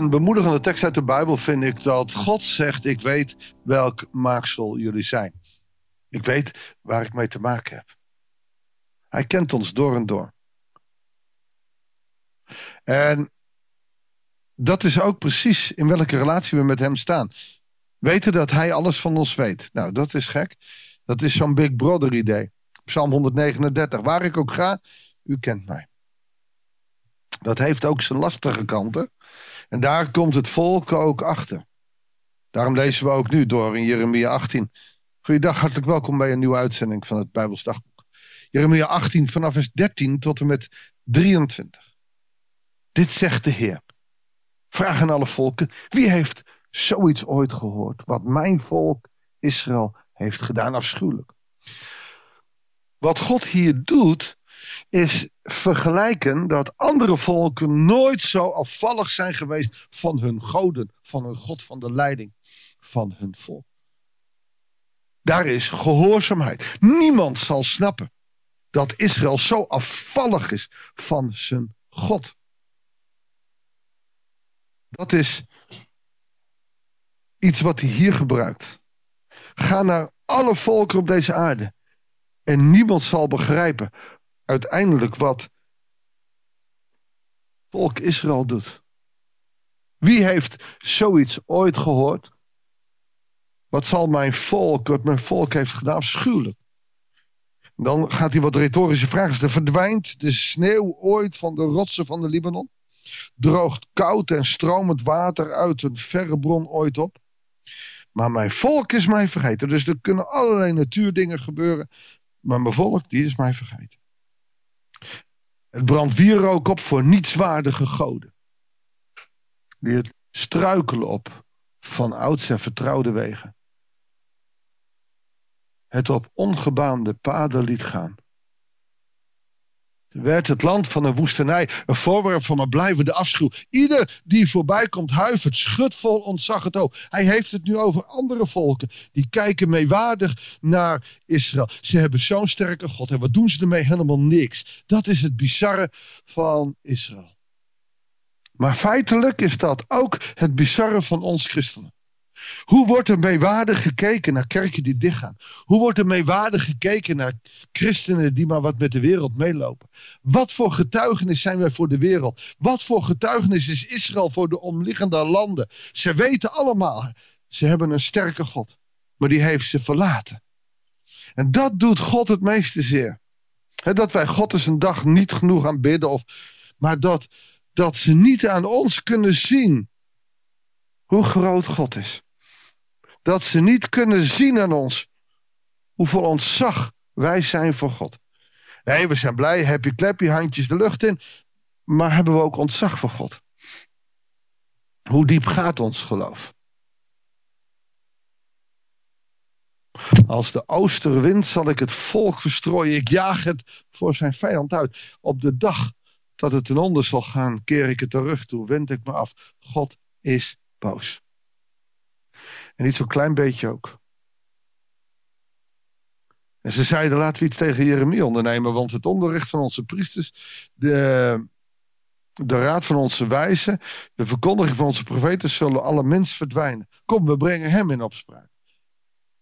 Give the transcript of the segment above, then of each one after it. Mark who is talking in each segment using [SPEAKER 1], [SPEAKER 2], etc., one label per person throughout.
[SPEAKER 1] Een bemoedigende tekst uit de Bijbel vind ik dat God zegt: Ik weet welk maaksel jullie zijn. Ik weet waar ik mee te maken heb. Hij kent ons door en door. En dat is ook precies in welke relatie we met hem staan. Weten dat hij alles van ons weet. Nou, dat is gek. Dat is zo'n Big Brother idee. Psalm 139. Waar ik ook ga, u kent mij. Dat heeft ook zijn lastige kanten. En daar komt het volk ook achter. Daarom lezen we ook nu door in Jeremia 18. Goeiedag, hartelijk welkom bij een nieuwe uitzending van het Bijbelsdagboek. Jeremia 18 vanaf vers 13 tot en met 23. Dit zegt de Heer. Vraag aan alle volken, wie heeft zoiets ooit gehoord? Wat mijn volk Israël heeft gedaan, afschuwelijk. Wat God hier doet, is vergelijken dat andere volken nooit zo afvallig zijn geweest van hun goden, van hun God, van de leiding van hun volk. Daar is gehoorzaamheid. Niemand zal snappen dat Israël zo afvallig is van zijn God. Dat is iets wat hij hier gebruikt. Ga naar alle volken op deze aarde. En niemand zal begrijpen uiteindelijk wat volk Israël doet. Wie heeft zoiets ooit gehoord? Wat zal mijn volk, wat mijn volk heeft gedaan, afschuwelijk. Dan gaat hij wat retorische vragen stellen. Verdwijnt de sneeuw ooit van de rotsen van de Libanon? Droogt koud en stromend water uit een verre bron ooit op? Maar mijn volk is mij vergeten. Dus er kunnen allerlei natuurdingen gebeuren. Maar mijn volk, die is mij vergeten. Het brandt wierook op voor nietswaardige goden. Die het struikelen op van oudsher vertrouwde wegen. Het op ongebaande paden liet gaan werd het land van een woestenij een voorwerp van een blijvende afschuw. Ieder die voorbij komt huivert, schudt vol ontzag het oog. Hij heeft het nu over andere volken. Die kijken meewaardig naar Israël. Ze hebben zo'n sterke God. En wat doen ze ermee? Helemaal niks. Dat is het bizarre van Israël. Maar feitelijk is dat ook het bizarre van ons christenen. Hoe wordt er meewaardig gekeken naar kerken die dichtgaan? Hoe wordt er meewaardig gekeken naar christenen die maar wat met de wereld meelopen? Wat voor getuigenis zijn wij voor de wereld? Wat voor getuigenis is Israël voor de omliggende landen? Ze weten allemaal, ze hebben een sterke God, maar die heeft ze verlaten. En dat doet God het meeste zeer. dat wij God eens een dag niet genoeg aanbidden, of, maar dat, dat ze niet aan ons kunnen zien hoe groot God is dat ze niet kunnen zien aan ons hoeveel ontzag wij zijn voor God. Nee, we zijn blij, happy clappy, handjes de lucht in. Maar hebben we ook ontzag voor God? Hoe diep gaat ons geloof? Als de oosterwind zal ik het volk verstrooien. Ik jaag het voor zijn vijand uit. Op de dag dat het ten onder zal gaan, keer ik het terug toe. Wend ik me af. God is boos. En niet zo'n klein beetje ook. En ze zeiden, laten we iets tegen Jeremia ondernemen, want het onderricht van onze priesters, de, de raad van onze wijzen, de verkondiging van onze profeten zullen alle mensen verdwijnen. Kom, we brengen hem in opspraak.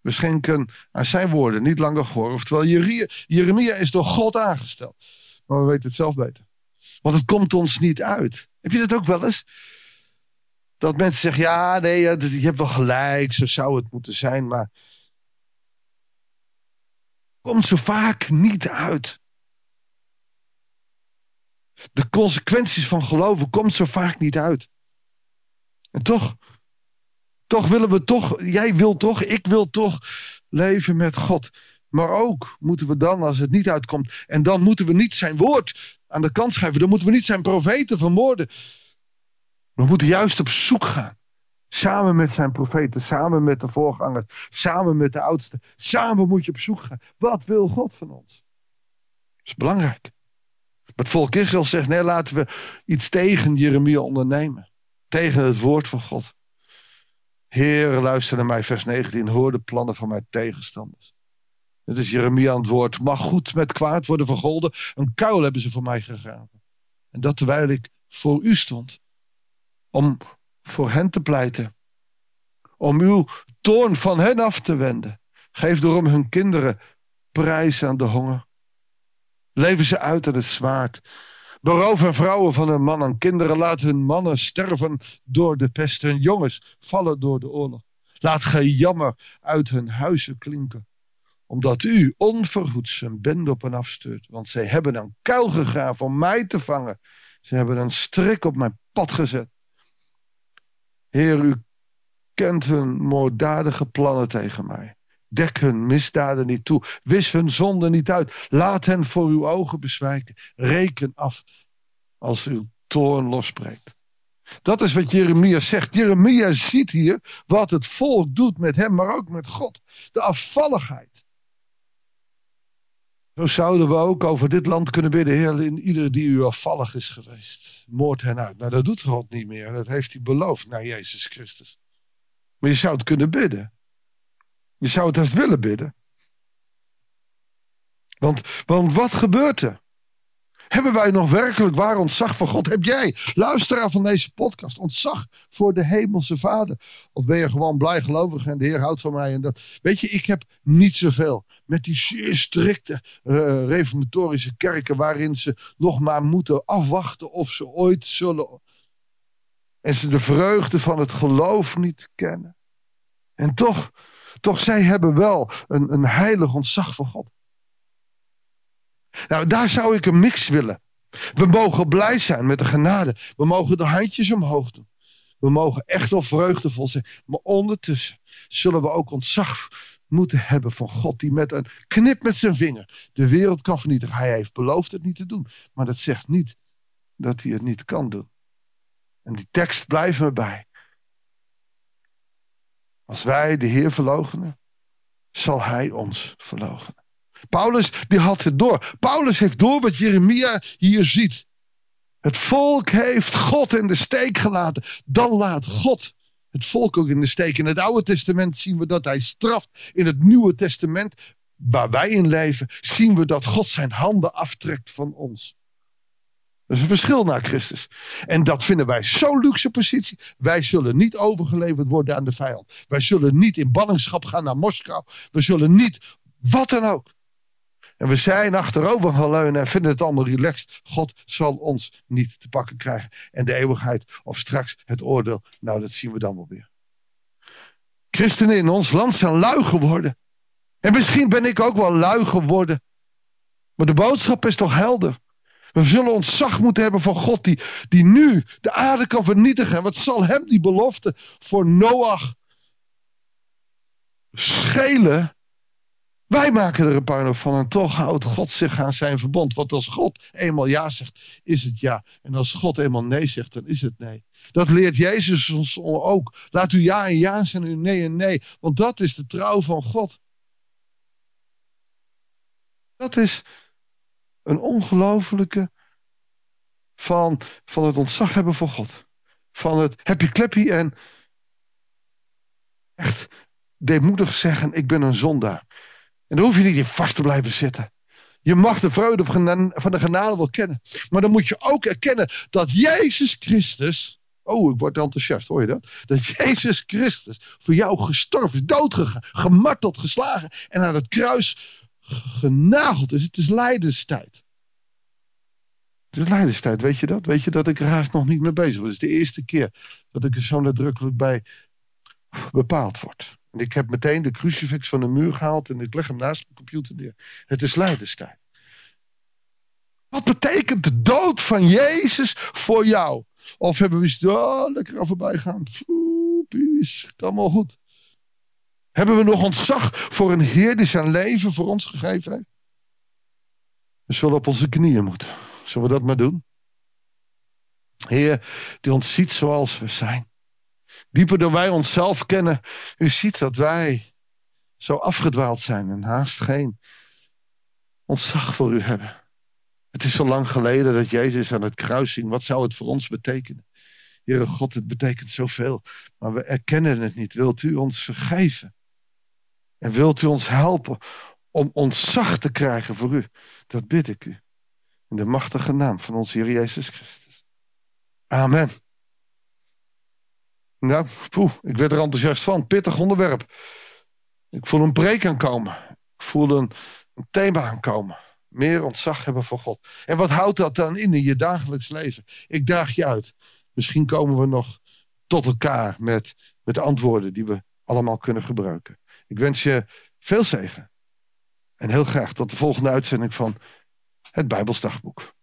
[SPEAKER 1] We schenken aan zijn woorden niet langer gehoor. Oftewel, Jeremia is door God aangesteld. Maar we weten het zelf beter. Want het komt ons niet uit. Heb je dat ook wel eens? Dat mensen zeggen: ja, nee, je hebt wel gelijk, zo zou het moeten zijn, maar. Komt zo vaak niet uit. De consequenties van geloven komt zo vaak niet uit. En toch, toch willen we toch, jij wil toch, ik wil toch leven met God. Maar ook moeten we dan, als het niet uitkomt, en dan moeten we niet zijn woord aan de kant schuiven, dan moeten we niet zijn profeten vermoorden. We moeten juist op zoek gaan. Samen met zijn profeten, samen met de voorgangers, samen met de oudsten. Samen moet je op zoek gaan. Wat wil God van ons? Dat is belangrijk. Het volk Israël zegt, nee, laten we iets tegen Jeremia ondernemen. Tegen het woord van God. Heer, luister naar mij, vers 19. Hoor de plannen van mijn tegenstanders. Het is Jeremia aan het woord. Mag goed met kwaad worden vergolden. Een kuil hebben ze voor mij gegraven. En dat terwijl ik voor u stond om voor hen te pleiten. Om uw toorn van hen af te wenden. Geef door om hun kinderen prijs aan de honger. Leven ze uit aan het zwaard. Beroof hun vrouwen van hun man en kinderen. Laat hun mannen sterven door de pest. Hun jongens vallen door de oorlog. Laat gejammer uit hun huizen klinken. Omdat u onverhoeds een bende op hen afstuurt. Want zij hebben een kuil gegraven om mij te vangen. Ze hebben een strik op mijn pad gezet. Heer, u kent hun moorddadige plannen tegen mij. Dek hun misdaden niet toe. Wis hun zonden niet uit. Laat hen voor uw ogen bezwijken. Reken af als uw toorn losbreekt. Dat is wat Jeremia zegt. Jeremia ziet hier wat het volk doet met hem, maar ook met God. De afvalligheid. Zo zouden we ook over dit land kunnen bidden. Heer, in ieder die u afvallig is geweest, moord hen uit. Nou, dat doet God niet meer. Dat heeft hij beloofd naar Jezus Christus. Maar je zou het kunnen bidden. Je zou het eens willen bidden. Want, want wat gebeurt er? Hebben wij nog werkelijk waar ontzag voor God? Heb jij, luisteraar van deze podcast, ontzag voor de hemelse Vader? Of ben je gewoon blij gelovig en de Heer houdt van mij? En dat, weet je, ik heb niet zoveel met die zeer strikte uh, reformatorische kerken waarin ze nog maar moeten afwachten of ze ooit zullen. En ze de vreugde van het geloof niet kennen. En toch, toch zij hebben wel een, een heilig ontzag voor God. Nou, daar zou ik een mix willen. We mogen blij zijn met de genade. We mogen de handjes omhoog doen. We mogen echt wel vreugdevol zijn. Maar ondertussen zullen we ook ontzag moeten hebben van God. Die met een knip met zijn vinger de wereld kan vernietigen. Hij heeft beloofd het niet te doen. Maar dat zegt niet dat hij het niet kan doen. En die tekst blijft me bij. Als wij de Heer verloochenen, zal Hij ons verloochenen. Paulus die had het door. Paulus heeft door wat Jeremia hier ziet. Het volk heeft God in de steek gelaten. Dan laat God het volk ook in de steek. In het Oude Testament zien we dat hij straft. In het Nieuwe Testament, waar wij in leven, zien we dat God zijn handen aftrekt van ons. Dat is een verschil naar Christus. En dat vinden wij zo'n luxe positie. Wij zullen niet overgeleverd worden aan de vijand. Wij zullen niet in ballingschap gaan naar Moskou. We zullen niet, wat dan ook. En we zijn achterover gaan leunen en vinden het allemaal relaxed. God zal ons niet te pakken krijgen. En de eeuwigheid of straks het oordeel, nou dat zien we dan wel weer. Christenen in ons land zijn lui geworden. En misschien ben ik ook wel lui geworden. Maar de boodschap is toch helder. We zullen ontzag moeten hebben van God die, die nu de aarde kan vernietigen. En wat zal hem die belofte voor Noach schelen? Wij maken er een puinhoop van en toch houdt God zich aan zijn verbond. Want als God eenmaal ja zegt, is het ja. En als God eenmaal nee zegt, dan is het nee. Dat leert Jezus ons ook. Laat u ja en ja zijn en nee en nee. Want dat is de trouw van God. Dat is een ongelofelijke van, van het ontzag hebben voor God. Van het happy clappy en echt deemoedig zeggen, ik ben een zondaar. En dan hoef je niet in vast te blijven zitten. Je mag de vreugde van de genade wel kennen. Maar dan moet je ook erkennen dat Jezus Christus. Oh, ik word enthousiast, hoor je dat? Dat Jezus Christus voor jou gestorven is, doodgegaan, gemarteld, geslagen en aan het kruis genageld is. Het is lijdenstijd. Het is lijdenstijd, weet je dat? Weet je dat ik er haast nog niet mee bezig ben? Het is de eerste keer dat ik er zo nadrukkelijk bij bepaald word. En ik heb meteen de crucifix van de muur gehaald en ik leg hem naast mijn computer neer. Het is lijdenstijd. Wat betekent de dood van Jezus voor jou? Of hebben we zo oh, lekker al voorbij gaan? Is allemaal goed. Hebben we nog ontzag voor een Heer die zijn leven voor ons gegeven heeft? We zullen op onze knieën moeten. Zullen we dat maar doen? Heer, die ons ziet zoals we zijn. Dieper dan wij onszelf kennen. U ziet dat wij zo afgedwaald zijn en haast geen ontzag voor u hebben. Het is zo lang geleden dat Jezus aan het kruis ging. Wat zou het voor ons betekenen? Heere God, het betekent zoveel. Maar we erkennen het niet. Wilt u ons vergeven? En wilt u ons helpen om ontzag te krijgen voor u? Dat bid ik u. In de machtige naam van onze Heer Jezus Christus. Amen. Nou, poeh, ik werd er enthousiast van. Pittig onderwerp. Ik voel een preek aankomen. Ik voel een, een thema aankomen. Meer ontzag hebben voor God. En wat houdt dat dan in in je dagelijks leven? Ik daag je uit. Misschien komen we nog tot elkaar met, met antwoorden die we allemaal kunnen gebruiken. Ik wens je veel zegen. En heel graag tot de volgende uitzending van het Bijbelsdagboek.